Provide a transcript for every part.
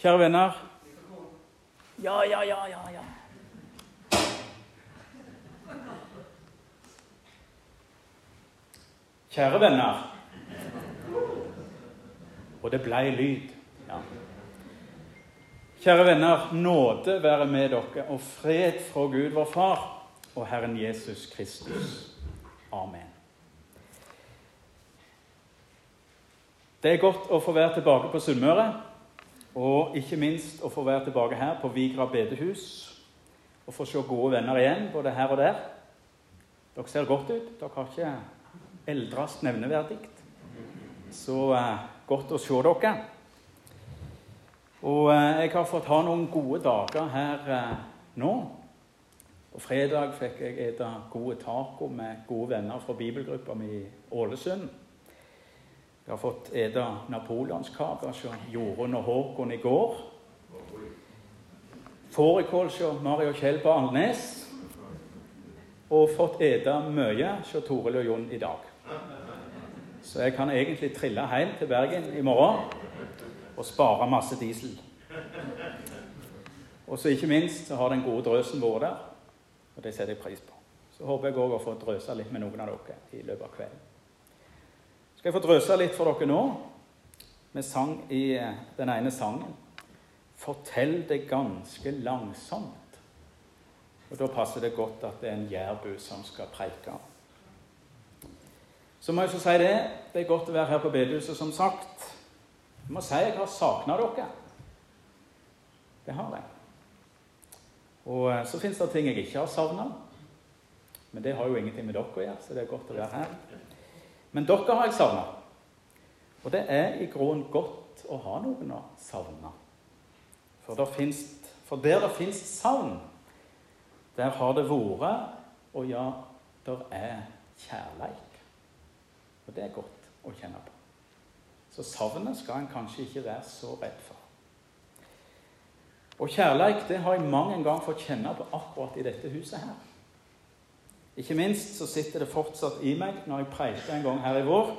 Kjære venner Ja, ja, ja, ja. ja. Kjære venner Og det blei lyd. Ja. Kjære venner, nåde være med dere, og fred fra Gud vår Far og Herren Jesus Kristus. Amen. Det er godt å få være tilbake på Sunnmøre. Og ikke minst å få være tilbake her på Vigra bedehus og få se gode venner igjen, både her og der. Dere ser godt ut. Dere har ikke eldres nevneverdig. Så eh, godt å se dere. Og eh, jeg har fått ha noen gode dager her eh, nå. Og fredag fikk jeg spise gode taco med gode venner fra bibelgruppa mi i Ålesund. Jeg har fått ete napoleonskake hos Jorunn og Håkon i går. Fårikål hos Mari og Kjell på Alnes. Og fått ete mye hos Toril og Jon i dag. Så jeg kan egentlig trille hjem til Bergen i morgen og spare masse diesel. Og så ikke minst så har den gode drøsen vært der, og det setter jeg pris på. Så håper jeg òg å få drøse litt med noen av dere i løpet av kvelden skal jeg få drøse litt for dere nå. Vi sang i eh, den ene sangen 'Fortell det ganske langsomt'. Og Da passer det godt at det er en jærbu som skal preike. Så må jeg få si det. Det er godt å være her på bedehuset, som sagt. Jeg må si jeg har savna dere. Det har jeg. Og eh, så fins det ting jeg ikke har savna. Men det har jo ingenting med dere å gjøre, så det er godt å være her. Men dere har jeg savna. Og det er i grunnen godt å ha noen å savne. For, der finnes, for der det fins savn, der har det vært, og ja, der er kjærleik. Og det er godt å kjenne på. Så savnet skal en kanskje ikke være så redd for. Og kjærleik det har jeg mange ganger fått kjenne på akkurat i dette huset her. Ikke minst så sitter det fortsatt i meg når jeg preika en gang her i vår.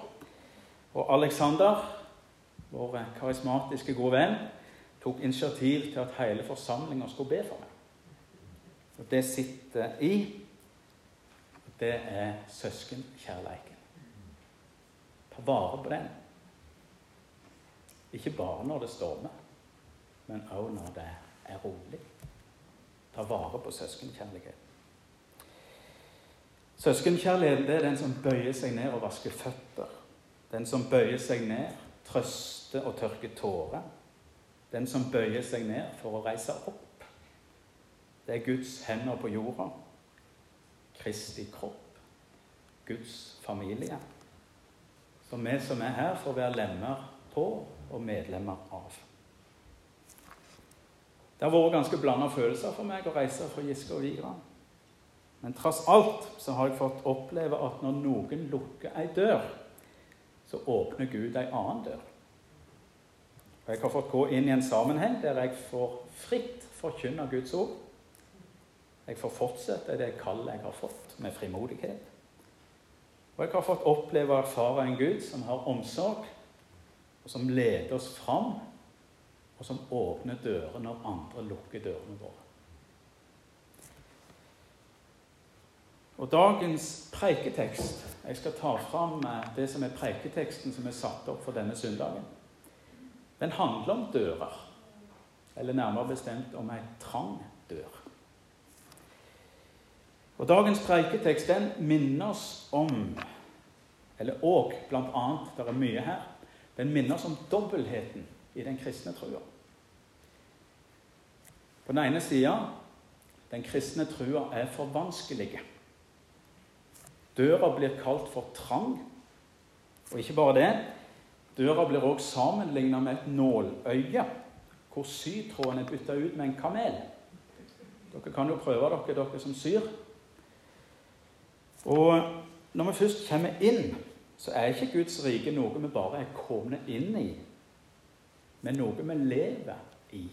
Og Alexander, vår karismatiske gode venn, tok initiativ til at hele forsamlinga skulle be for meg. Og det sitter i. Det er søskenkjærleiken. Ta vare på den. Ikke bare når det stormer, men òg når det er rolig. Ta vare på søskenkjærligheten. Søskenkjærligheten det er den som bøyer seg ned og vasker føtter. Den som bøyer seg ned, trøster og tørker tårer. Den som bøyer seg ned for å reise opp. Det er Guds hender på jorda. Kristi kropp. Guds familie. Så vi som er her, får være lemmer på og medlemmer av. Det har vært ganske blanda følelser for meg å reise fra Giske og Vigra. Men tross alt så har jeg fått oppleve at når noen lukker ei dør, så åpner Gud ei annen dør. Og Jeg har fått gå inn i en sammenheng der jeg får fritt forkynne Guds ord. Jeg får fortsette det kallet jeg har fått, med frimodighet. Og jeg har fått oppleve og erfare en Gud som har omsorg, og som leder oss fram, og som åpner dører når andre lukker dørene våre. Og dagens preiketekst Jeg skal ta fram eh, det som er preiketeksten som er satt opp for denne søndagen. Den handler om dører. Eller nærmere bestemt om ei trang dør. Og Dagens preiketekst den minner oss om Eller òg, blant annet, det er mye her Den minner oss om dobbeltheten i den kristne trua. På den ene sida den kristne trua er for vanskelige. Døra blir kalt for trang. Og ikke bare det. Døra blir også sammenligna med et nåløye, hvor sytråden er bytta ut med en kamel. Dere kan jo prøve dere, dere som syr. Og når vi først kommer inn, så er ikke Guds rike noe vi bare er kommet inn i, men noe vi lever i.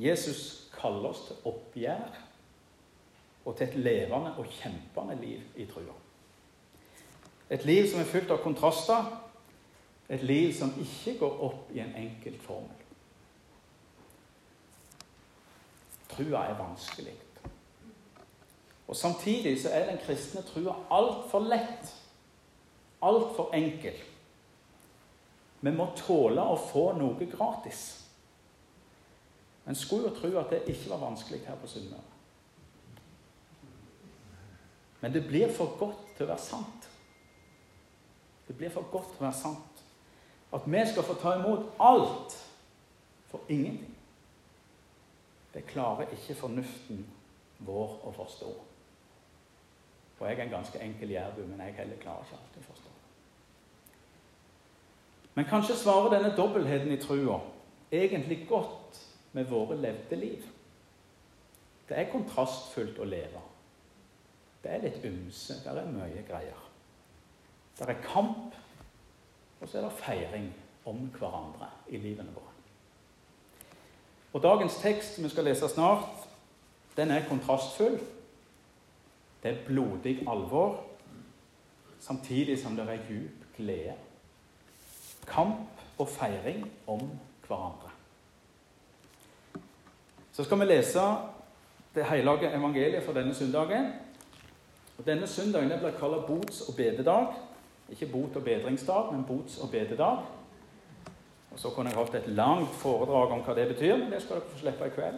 Jesus kaller oss til oppgjør og til et levende og kjempende liv i trua. Et liv som er fylt av kontraster, et liv som ikke går opp i en enkelt formel. Trua er vanskelig. Og Samtidig så er den kristne trua altfor lett, altfor enkel. Vi må tåle å få noe gratis. En skulle jo tro at det ikke var vanskelig her på Sunnmøre. Men det blir for godt til å være sant. Det blir for godt til å være sant. At vi skal få ta imot alt for ingenting. Det klarer ikke fornuften vår å forstå. Og jeg er en ganske enkel jærbu, men jeg heller klarer ikke alltid å forstå. Men kanskje svarer denne dobbeltheten i trua egentlig godt med våre levde liv. Det er kontrastfullt å leve. Det er litt ymse. Det er mye greier. Det er kamp, og så er det feiring om hverandre i livene våre. Og Dagens tekst vi skal lese snart, den er kontrastfull. Det er blodig alvor, samtidig som det er djup glede. Kamp og feiring om hverandre. Så skal vi lese det hellige evangeliet for denne søndagen. Og Denne søndagen blir kalt bots- og bededag. Ikke bot- og bedringsdag, men bots- og bededag. Og Så kunne jeg holdt et langt foredrag om hva det betyr, men det skal dere få slippe i kveld.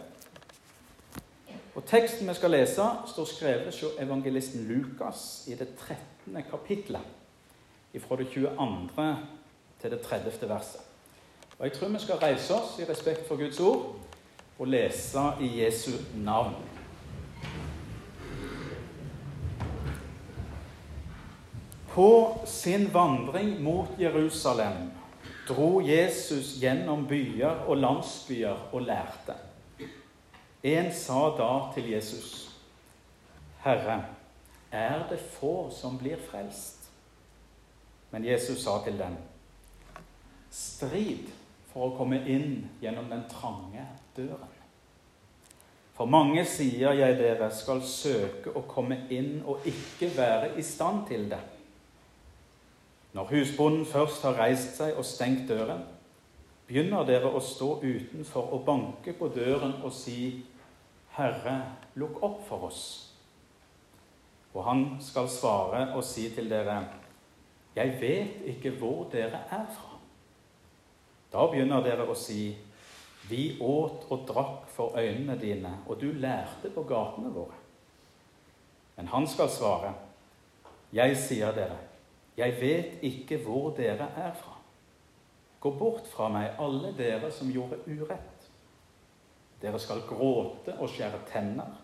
Og Teksten vi skal lese, står skrevet hos evangelisten Lukas i det 13. kapittelet. Fra det 22. til det 30. verset. Og Jeg tror vi skal reise oss i respekt for Guds ord og lese i Jesu navn. På sin vandring mot Jerusalem dro Jesus gjennom byer og landsbyer og lærte. En sa da til Jesus, 'Herre, er det få som blir frelst?' Men Jesus sa til dem, 'Strid for å komme inn gjennom den trange døren.' For mange, sier jeg dere, skal søke å komme inn og ikke være i stand til det. Når husbonden først har reist seg og stengt døren, begynner dere å stå utenfor og banke på døren og si, 'Herre, lukk opp for oss.' Og han skal svare og si til dere, 'Jeg vet ikke hvor dere er fra.' Da begynner dere å si, 'Vi åt og drakk for øynene dine, og du lærte på gatene våre.' Men han skal svare, 'Jeg sier dere, jeg vet ikke hvor dere er fra. Gå bort fra meg, alle dere som gjorde urett. Dere skal gråte og skjære tenner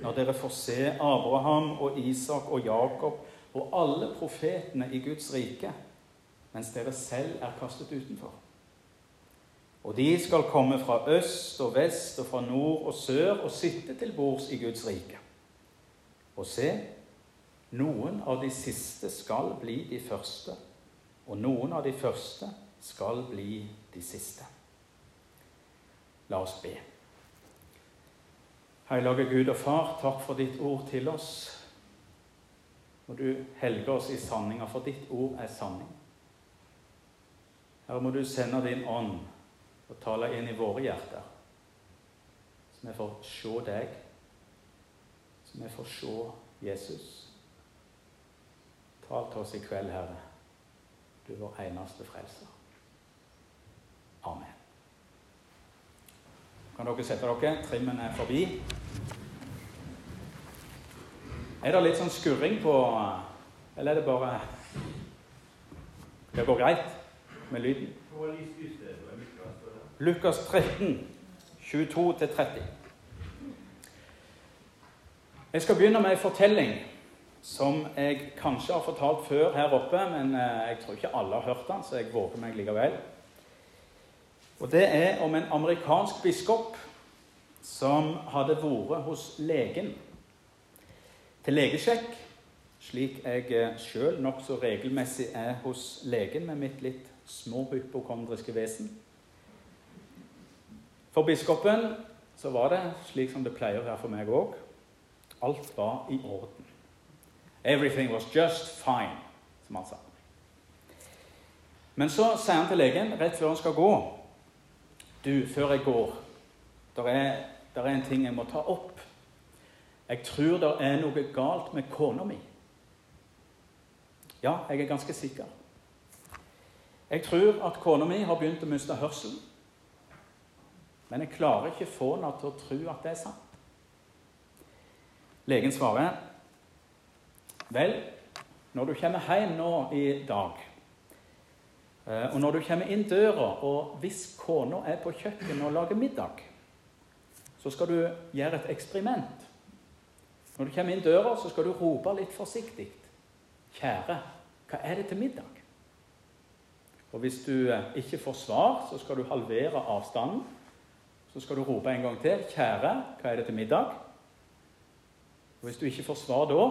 når dere får se Abraham og Isak og Jakob og alle profetene i Guds rike, mens dere selv er kastet utenfor. Og de skal komme fra øst og vest og fra nord og sør og sitte til bords i Guds rike. Og se, noen av de siste skal bli de første, og noen av de første skal bli de siste. La oss be. Hellige Gud og Far, takk for ditt ord til oss. Må du helge oss i sanninga, for ditt ord er sanning. Her må du sende din ånd og tale inn i våre hjerter, så vi får se deg, så vi får se Jesus. Tal til oss i kveld, Herre. Du er vår eneste frelser. Amen. Kan dere sette dere? Trimmen er forbi. Er det litt sånn skurring på Eller er det bare Det går greit med lyden? Lukas 13, 22-30. Jeg skal begynne med en fortelling som jeg kanskje har fortalt før her oppe, men jeg tror ikke alle har hørt den, så jeg våger meg likevel. Og Det er om en amerikansk biskop som hadde vært hos legen til legesjekk, slik jeg sjøl nokså regelmessig er hos legen med mitt litt små hypokondriske vesen. For biskopen så var det slik som det pleier å være for meg òg. Alt var i orden. Everything was just fine, som han sa. Men så sier han til legen rett før han skal gå Du, før jeg går Det er der er en ting jeg må ta opp. Jeg tror det er noe galt med kona mi. Ja, jeg er ganske sikker. Jeg tror at kona mi har begynt å miste hørselen. Men jeg klarer ikke få henne til å tro at det er sant. Legen svarer Vel, når du kommer hjem nå i dag, eh, og når du kommer inn døra, og hvis kona er på kjøkkenet og lager middag, så skal du gjøre et eksperiment. Når du kommer inn døra, så skal du rope litt forsiktig. Kjære, hva er det til middag? Og Hvis du eh, ikke får svar, så skal du halvere avstanden. Så skal du rope en gang til. Kjære, hva er det til middag? Og Hvis du ikke får svar da,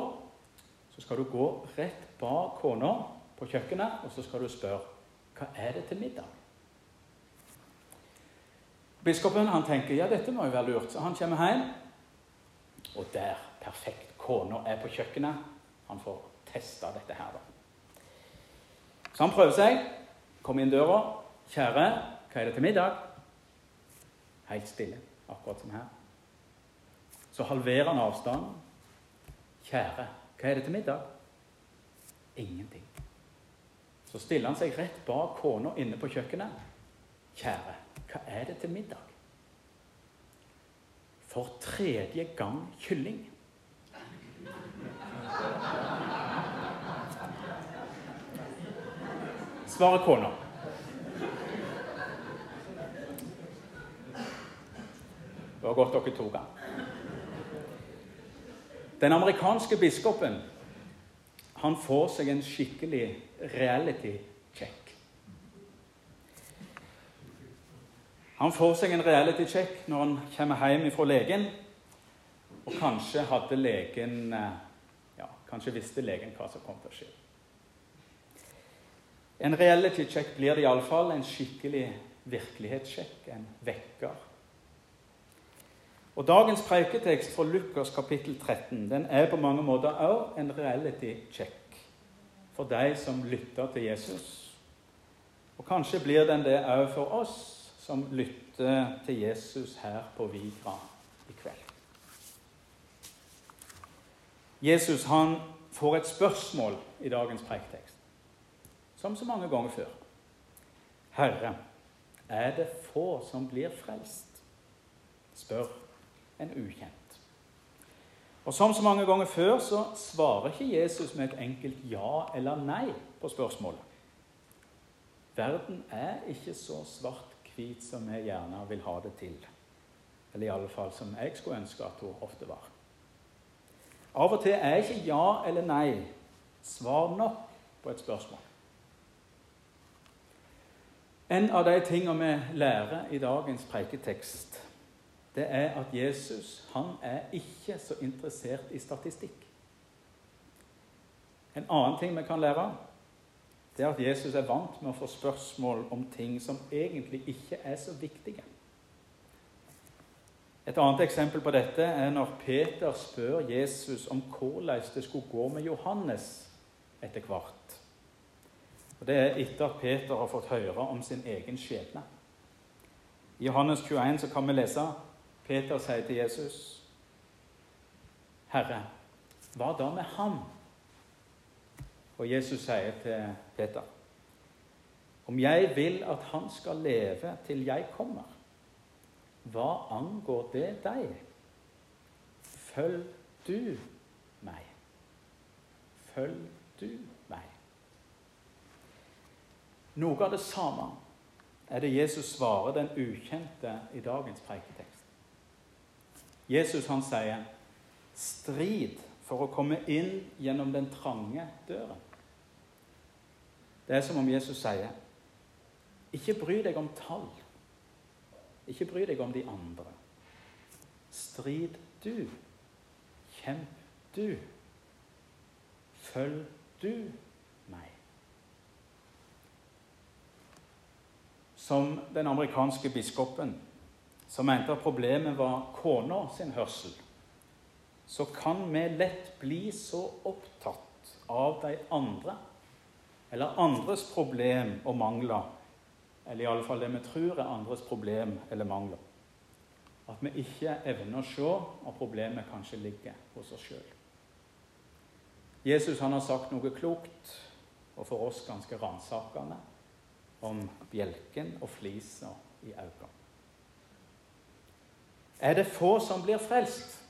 så skal du gå rett bak kona på kjøkkenet, og så skal du spørre hva er det til middag. Biskopen han tenker ja, dette må jo være lurt, så han kommer hjem. Og der, perfekt, kona er på kjøkkenet. Han får testa dette her, da. Så han prøver seg. Kommer inn døra. 'Kjære, hva er det til middag?' Helt stille, akkurat som her. Så halverer han avstanden. 'Kjære, hva er det til middag?' Ingenting. Så stiller han seg rett bak kona inne på kjøkkenet. 'Kjære, hva er det til middag?' For tredje gang kylling. svarer kona. Det var godt dere tok den. Den amerikanske biskopen han får seg en skikkelig reality check. Han får seg en reality check når han kommer hjem fra legen. Og kanskje hadde legen eh, ja, Kanskje visste legen hva som kom til å skje. En reality check blir det iallfall. En skikkelig virkelighetssjekk. En vekker. Og Dagens preiketekst fra Lukas kapittel 13 den er på mange måter også en reality check for de som lytter til Jesus. Og kanskje blir den det òg for oss som lytter til Jesus her på Vigra i kveld. Jesus han får et spørsmål i dagens preiketekst som så mange ganger før. Herre, er det få som blir frelst? spør en ukjent. Og Som så mange ganger før så svarer ikke Jesus med et enkelt ja eller nei på spørsmålet. Verden er ikke så svart-hvit som vi gjerne vil ha det til. Eller i alle fall som jeg skulle ønske at hun ofte var. Av og til er ikke ja eller nei svar nok på et spørsmål. En av de tingene vi lærer i dagens preiketekst, det er at Jesus han er ikke så interessert i statistikk. En annen ting vi kan lære, det er at Jesus er vant med å få spørsmål om ting som egentlig ikke er så viktige. Et annet eksempel på dette er når Peter spør Jesus om hvordan det skulle gå med Johannes etter hvert. Og Det er etter at Peter har fått høre om sin egen skjebne. I Johannes 21 så kan vi lese Peter sier til Jesus, 'Herre, hva da med ham?' Og Jesus sier til Peter, 'Om jeg vil at han skal leve til jeg kommer, hva angår det deg? Følg du meg. Følg du meg. Noe av det samme er det Jesus svarer den ukjente i dagens preiketekst. Jesus han sier, 'Strid for å komme inn gjennom den trange døren'. Det er som om Jesus sier, 'Ikke bry deg om tall. Ikke bry deg om de andre. Strid du. Kjemp du. Følg du meg.' som den amerikanske biskopen, som mente at problemet var kona sin hørsel, så kan vi lett bli så opptatt av de andre, eller andres problem og mangler, eller i alle fall det vi tror er andres problem eller mangler, at vi ikke evner å se at problemet kanskje ligger hos oss sjøl. Jesus han har sagt noe klokt, og for oss ganske ransakende, om bjelken og flisa i øynene. Er det få som blir frelst?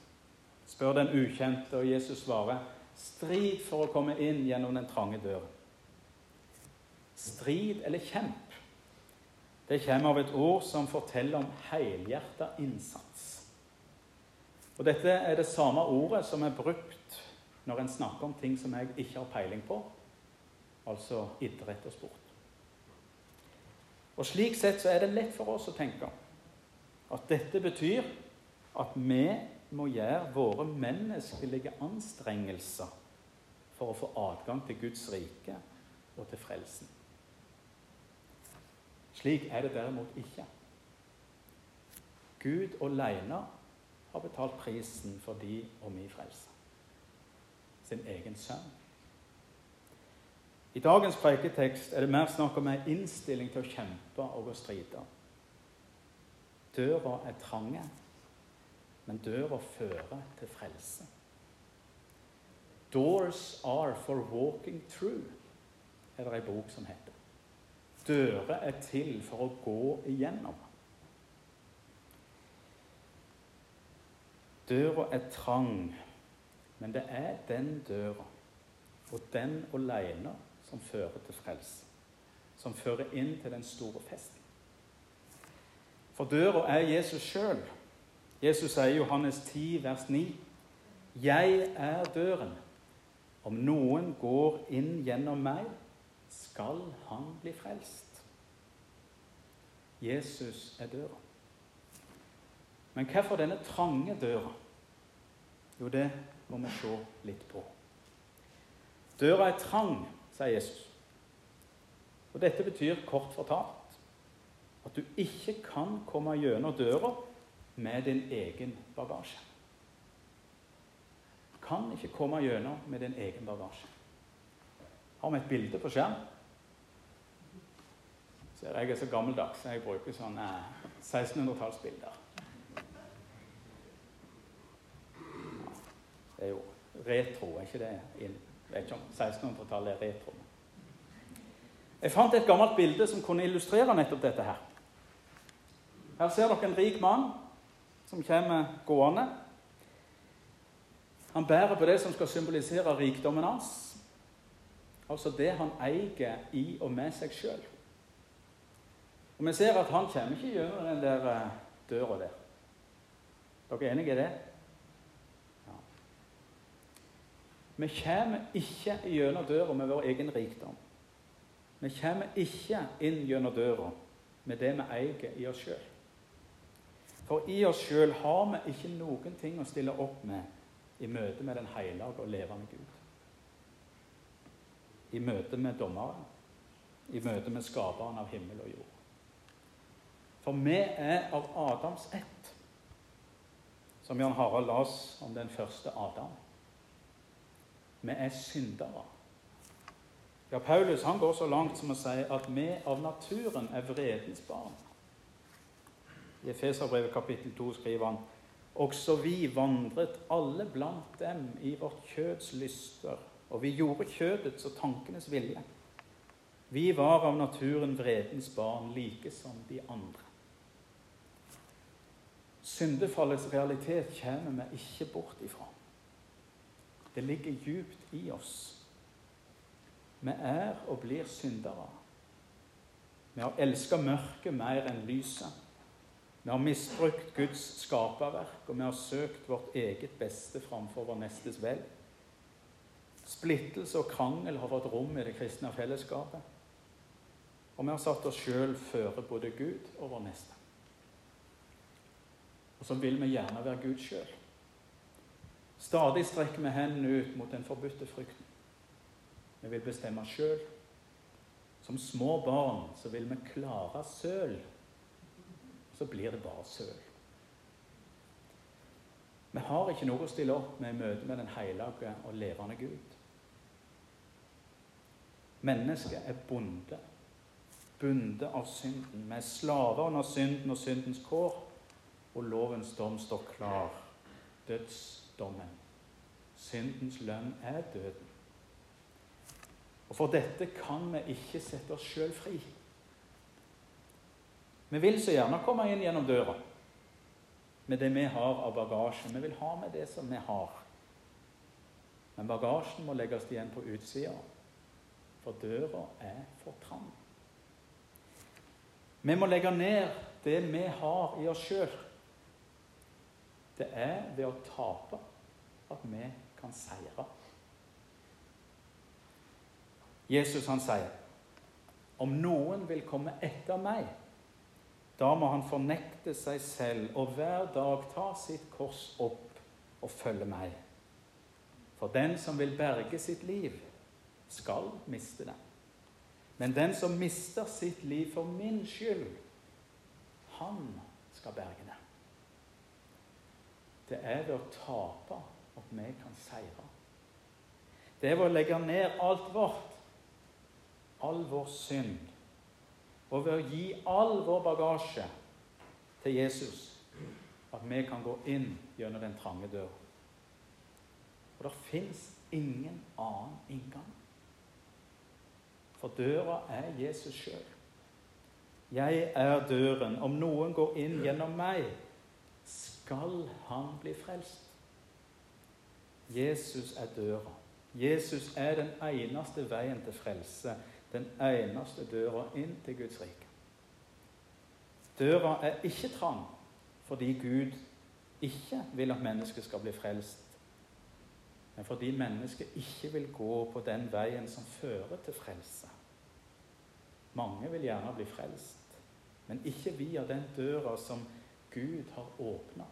spør den ukjente, og Jesus svarer, strid for å komme inn gjennom den trange døren. Strid eller kjemp, det kommer av et ord som forteller om helhjerta innsats. Og Dette er det samme ordet som er brukt når en snakker om ting som jeg ikke har peiling på, altså idrett og sport. Og Slik sett så er det lett for oss å tenke at dette betyr at vi må gjøre våre menneskelige anstrengelser for å få adgang til Guds rike og til frelsen. Slik er det derimot ikke. Gud alene har betalt prisen for de og min frelse. Sin egen sønn. I dagens preiketekst er det mer snakk om en innstilling til å kjempe og å stride. Døra er trange, men døra fører til frelse. Doors are for walking through, er det ei bok som heter. Dører er til for å gå igjennom. Døra er trang, men det er den døra, og den alene, som fører til frelse. Som fører inn til den store festen. For døra er Jesus sjøl. Jesus sier i Johannes 10, vers 9.: Jeg er døren. Om noen går inn gjennom meg, skal han bli frelst. Jesus er døra. Men hvorfor denne trange døra? Jo, det må vi se litt på. Døra er trang, sier Jesus. Og Dette betyr kort fortalt at du ikke kan komme gjennom døra med din egen bagasje. Du kan ikke komme gjennom med din egen bagasje. Har vi et bilde på skjerm? Ser jeg er så gammeldags, jeg bruker sånne 1600-tallsbilder. Det er jo retro, er ikke det? Jeg vet ikke om 1600-tallet er retro. Jeg fant et gammelt bilde som kunne illustrere nettopp dette her. Her ser dere en rik mann som kommer gående. Han bærer på det som skal symbolisere rikdommen hans. Altså det han eier i og med seg sjøl. Og vi ser at han kommer ikke gjennom den der eh, døra der. Dere er enige i det? Vi kommer ikke gjennom døra med vår egen rikdom. Vi kommer ikke inn gjennom døra med det vi eier i oss sjøl. For i oss sjøl har vi ikke noen ting å stille opp med i møte med den hellige og levende Gud. I møte med dommeren, i møte med skaperen av himmel og jord. For vi er av Adams ett, som Jan Harald las om den første Adam. Vi er syndere. Ja, Paulus han går så langt som å si at vi av naturen er vredens barn. I Efeserbrevet kapittel 2 skriver han også vi vandret alle blant dem i vårt kjøds lyster, og vi gjorde kjødets og tankenes vilje. Vi var av naturen vredens barn, like som de andre. Syndefallets realitet kommer vi ikke bort ifra. Det ligger djupt i oss. Vi er og blir syndere. Vi har elska mørket mer enn lyset. Vi har misbrukt Guds skaperverk, og vi har søkt vårt eget beste framfor vår nestes vel. Splittelse og krangel har fått rom i det kristne fellesskapet. Og vi har satt oss sjøl føre både Gud og vår neste. Og så vil vi gjerne være Gud sjøl. Stadig strekker vi hendene ut mot den forbudte frykten. Vi vil bestemme sjøl. Som små barn så vil vi klare søl. Så blir det bare søl. Vi har ikke noe å stille opp med i møte med den hellige og levende Gud. Mennesket er bonde. Bundet av synden. Vi er slaver under synden og syndens kår. og lovens dom står klar. Dødsdommen. Syndens lønn er døden. Og For dette kan vi ikke sette oss sjøl fri. Vi vil så gjerne komme inn gjennom døra med det vi har av bagasje. Vi vil ha med det som vi har. Men bagasjen må legges igjen på utsida, for døra er for trang. Vi må legge ned det vi har i oss sjøl. Det er ved å tape at vi kan seire. Jesus han sier om noen vil komme etter meg, da må han fornekte seg selv og hver dag ta sitt kors opp og følge meg. For den som vil berge sitt liv, skal miste det. Men den som mister sitt liv for min skyld, han skal berge det. Det er ved å tape at vi kan seire. Det er ved å legge ned alt vårt, all vår synd, og ved å gi all vår bagasje til Jesus, at vi kan gå inn gjennom den trange døra. Og det fins ingen annen inngang. For døra er Jesus sjøl. Jeg er døren. Om noen går inn gjennom meg, skal han bli frelst. Jesus er døra. Jesus er den eneste veien til frelse. Den eneste døra inn til Guds rike. Døra er ikke trang fordi Gud ikke vil at mennesket skal bli frelst, men fordi mennesket ikke vil gå på den veien som fører til frelse. Mange vil gjerne bli frelst, men ikke via den døra som Gud har åpna.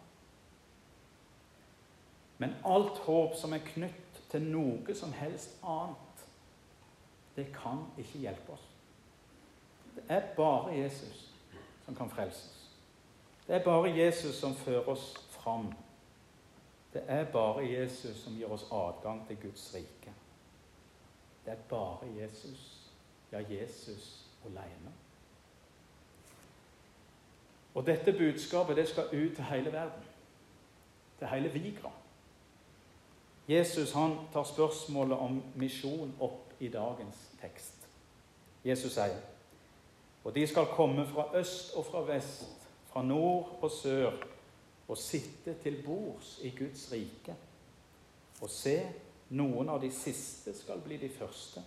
Men alt håp som er knytt til noe som helst annet, det kan ikke hjelpe oss. Det er bare Jesus som kan frelses. Det er bare Jesus som fører oss fram. Det er bare Jesus som gir oss adgang til Guds rike. Det er bare Jesus, ja, Jesus alene. Og dette budskapet det skal ut til hele verden. Til hele Vigra. Jesus han tar spørsmålet om misjon opp i dagens tekst. Jesus sier Og de skal komme fra øst og fra vest, fra nord og sør, og sitte til bords i Guds rike. Og se, noen av de siste skal bli de første,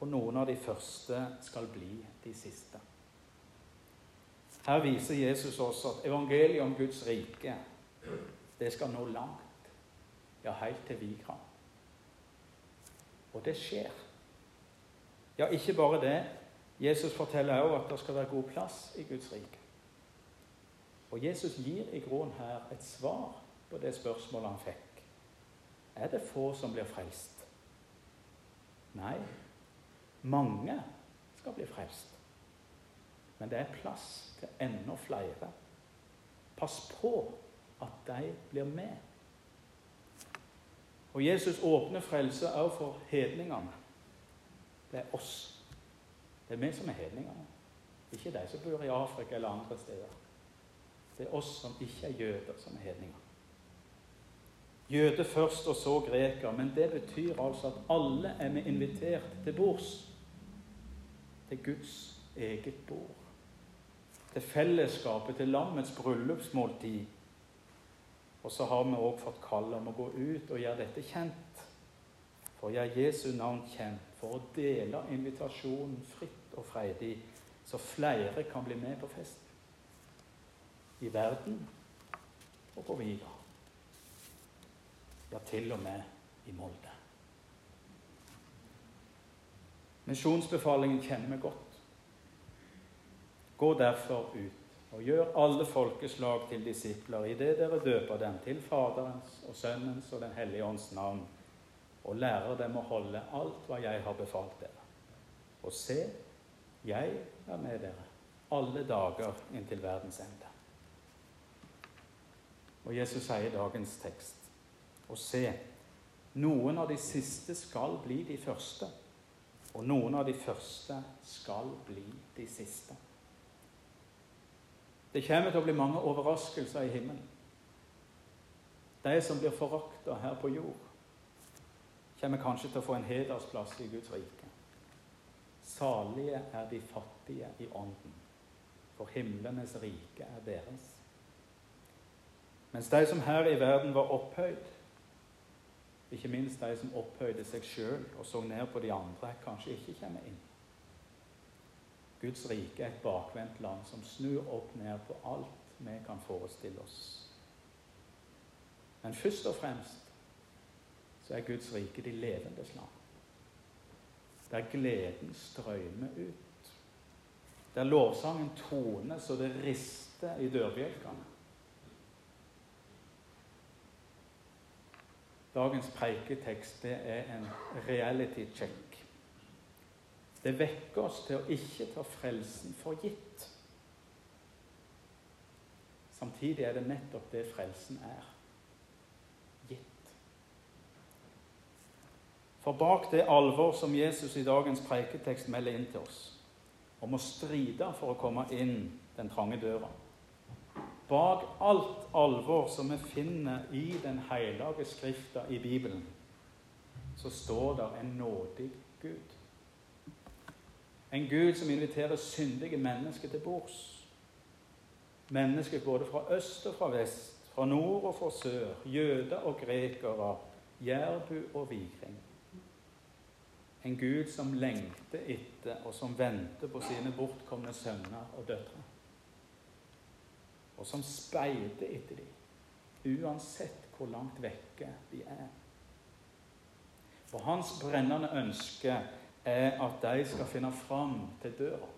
og noen av de første skal bli de siste. Her viser Jesus oss at evangeliet om Guds rike det skal nå langt ja, helt til Vigra. Og det skjer. Ja, ikke bare det. Jesus forteller også at det skal være god plass i Guds rike. Og Jesus gir i grunnen her et svar på det spørsmålet han fikk. Er det få som blir frelst? Nei, mange skal bli frelst. Men det er plass til enda flere. Pass på at de blir med. Og Jesus åpner frelse også for hedningene. Det er oss. Det er vi som er hedningene. Ikke de som bor i Afrika eller andre steder. Det er oss som ikke er jøder, som er hedninger. Jøde først, og så greker. Men det betyr altså at alle er vi invitert til bords. Til Guds eget bord. Til fellesskapet, til lammets bryllupsmåltid og så har vi òg fått kall om å gå ut og gjøre dette kjent. For å gjøre Jesu navn kjent. For å dele invitasjonen fritt og freidig, så flere kan bli med på festen. I verden og på Viga. Ja, til og med i Molde. Misjonsbefalingen kjenner vi godt. Gå derfor ut og gjør alle folkeslag til disipler idet dere døper dem til Faderens og Sønnens og Den hellige ånds navn, og lærer dem å holde alt hva jeg har befalt dere. Og se, jeg er med dere alle dager inntil verdens ende. Og Jesus sier i dagens tekst Og se, noen av de siste skal bli de første, og noen av de første skal bli de siste. Det kommer til å bli mange overraskelser i himmelen. De som blir forakta her på jord, kommer kanskje til å få en hedersplass i Guds rike. Salige er de fattige i ånden, for himlenes rike er deres. Mens de som her i verden var opphøyd, ikke minst de som opphøyde seg sjøl og så ned på de andre, kanskje ikke kommer inn. Guds rike er et bakvendt land som snur opp ned på alt vi kan forestille oss. Men først og fremst så er Guds rike de levendes land. Der gleden strømmer ut. Der lovsangen toner så det rister i dørbjelkene. Dagens preiketekst det er en reality check. Det vekker oss til å ikke ta frelsen for gitt. Samtidig er det nettopp det frelsen er. Gitt. For bak det alvor som Jesus i dagens preiketekst melder inn til oss, om å stride for å komme inn den trange døra Bak alt alvor som vi finner i den hellige Skrifta i Bibelen, så står der en nådig Gud. En Gud som inviterer syndige mennesker til bords. Mennesker både fra øst og fra vest, fra nord og fra sør, jøder og grekere, jærbu og vikring. En Gud som lengter etter og som venter på sine bortkomne sønner og døtre. Og som speider etter dem, uansett hvor langt vekke de er. For hans brennende ønske er at de skal finne fram til døra.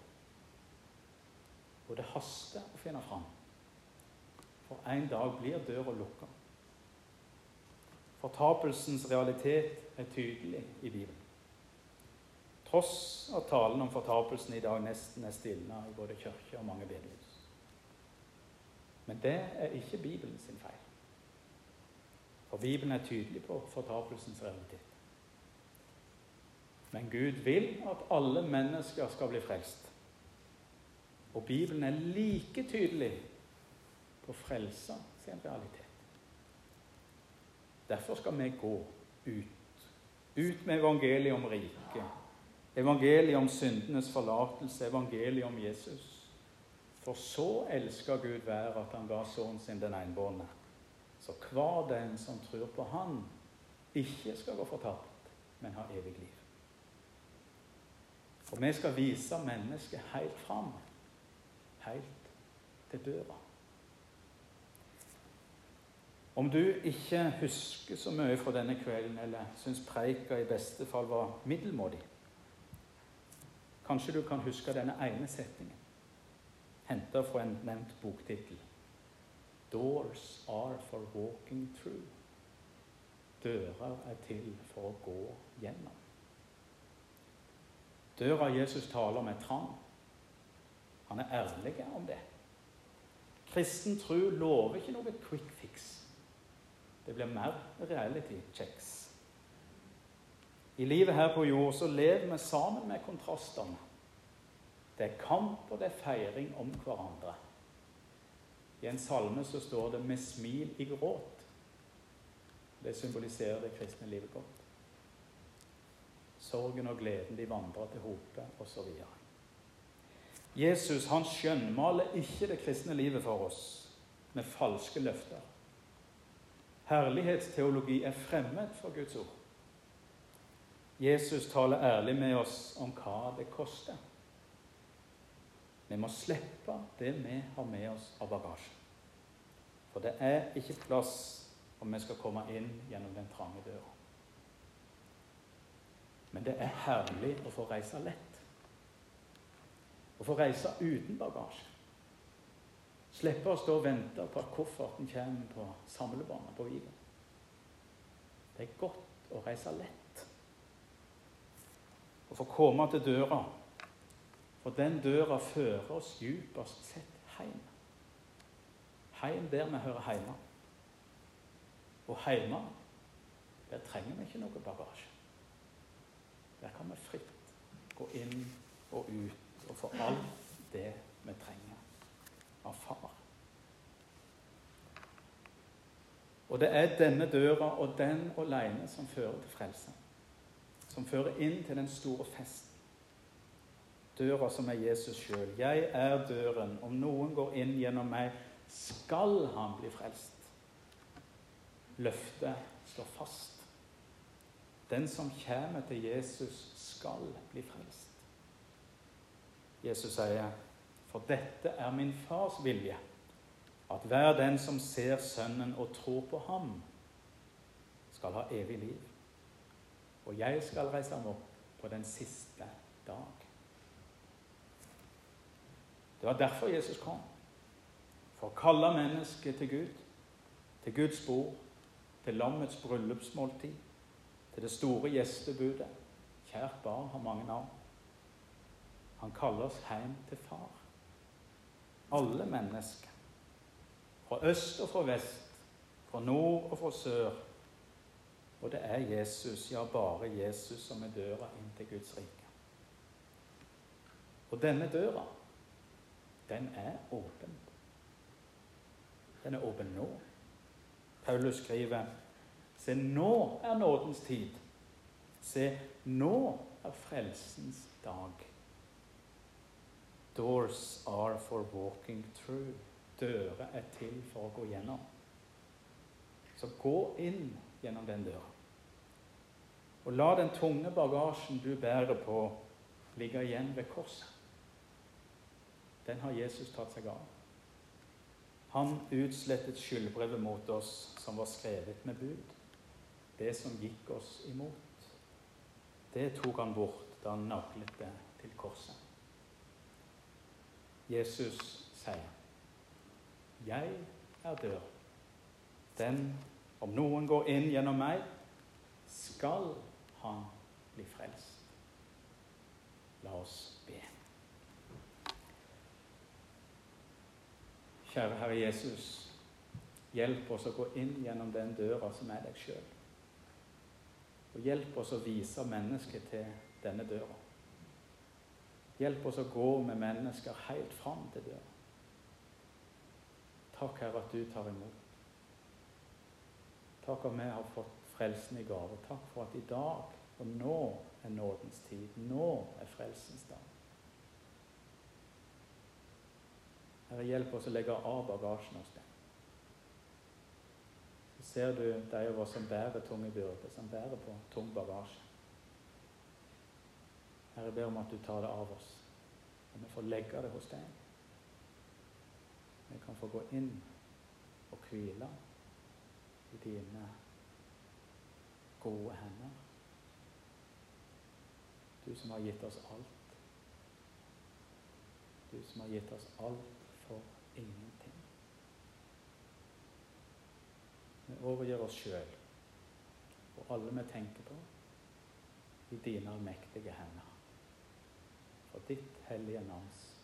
Og det haster å finne fram. For en dag blir døra lukka. Fortapelsens realitet er tydelig i Bibelen. Tross at talen om fortapelsen i dag nesten er stilna i både kirke og mange bedehus. Men det er ikke Bibelen sin feil. For Bibelen er tydelig på fortapelsens realitet. Men Gud vil at alle mennesker skal bli frelst. Og Bibelen er like tydelig på frelsa sin realitet. Derfor skal vi gå ut. Ut med evangeliet om riket. Evangeliet om syndenes forlatelse, evangeliet om Jesus. For så elsker Gud været at han ga sønnen sin den enbårne. Så hver den som tror på Han, ikke skal gå fortapt, men ha evig liv. Og vi skal vise mennesket helt fram. Helt til døra. Om du ikke husker så mye fra denne kvelden, eller syns preika i beste fall var middelmådig Kanskje du kan huske denne ene setningen, henta fra en nevnt boktittel. Doors are for walking through. Dører er til for å gå gjennom. Døra Jesus taler om, er trang. Han er ærlig om det. Kristen tro lover ikke noe quick fix. Det blir mer reality checks. I livet her på jord så lever vi sammen med kontrastene. Det er kamp, og det er feiring om hverandre. I en salme så står det 'med smil i gråt'. Det symboliserer det kristne livet godt. Sorgen og gleden de vandrer til hope, osv. Jesus han skjønnmaler ikke det kristne livet for oss med falske løfter. Herlighetsteologi er fremmed for Guds ord. Jesus taler ærlig med oss om hva det koster. Vi må slippe det vi har med oss av bagasje. For det er ikke plass om vi skal komme inn gjennom den trange døra. Men det er herlig å få reise lett. Å få reise uten bagasje. Slippe å stå og vente på at kofferten kommer på samlebanen på Vigen. Det er godt å reise lett. Å få komme til døra. For den døra fører oss djupest sett hjem. Hjem der vi hører hjemme. Og hjemme, der trenger vi ikke noe bagasje. Der kan vi fritt gå inn og ut og få alt det vi trenger av far. Og det er denne døra og den alene som fører til frelse. Som fører inn til den store festen. Døra som er Jesus sjøl. Jeg er døren. Om noen går inn gjennom meg, skal han bli frelst. Løftet står fast. Den som kommer til Jesus, skal bli frelst. Jesus sier, 'For dette er min fars vilje' at hver den som ser Sønnen og tror på ham, skal ha evig liv. Og jeg skal reise ham opp på den siste dag. Det var derfor Jesus kom. For å kalle mennesket til Gud, til Guds bord, til lammets bryllupsmåltid, til det store gjestebudet. Kjært barn har mange navn. Han kaller oss hjem til far. Alle mennesker fra øst og fra vest, fra nord og fra sør. Og det er Jesus, ja, bare Jesus, som er døra inn til Guds rike. Og denne døra, den er åpen. Den er åpen nå. Paulus skriver Se, nå er nådens tid. Se, nå er frelsens dag. Doors are for walking through dører er til for å gå gjennom. Så gå inn gjennom den døra. Og la den tunge bagasjen du bærer på, ligge igjen ved korset. Den har Jesus tatt seg av. Han utslettet skyldbrevet mot oss som var skrevet med bud. Det som gikk oss imot. Det tok han bort da han naglet det til korset. Jesus sier 'Jeg er dør'. Den, om noen går inn gjennom meg, skal han bli frelst. La oss be. Kjære Herre Jesus, hjelp oss å gå inn gjennom den døra som er deg sjøl. Og hjelp oss å vise mennesket til denne døra. Hjelp oss å gå med mennesker helt fram til døra. Takk, Herre, at du tar imot. Takk at vi har fått frelsen i gave. Takk for at i dag og nå er nådens tid. Nå er frelsens dag. Herre, hjelp oss å legge av bagasjen hos deg. Så ser du de av oss som bærer tunge byrder, som bærer på tung bagasje. Herre, jeg ber om at du tar det av oss, og vi får legge det hos deg. Vi kan få gå inn og hvile i dine gode hender. Du som har gitt oss alt. Du som har gitt oss alt for ingenting. Vi overgir oss sjøl og alle vi tenker på, i dine allmektige hender. For ditt hellige navns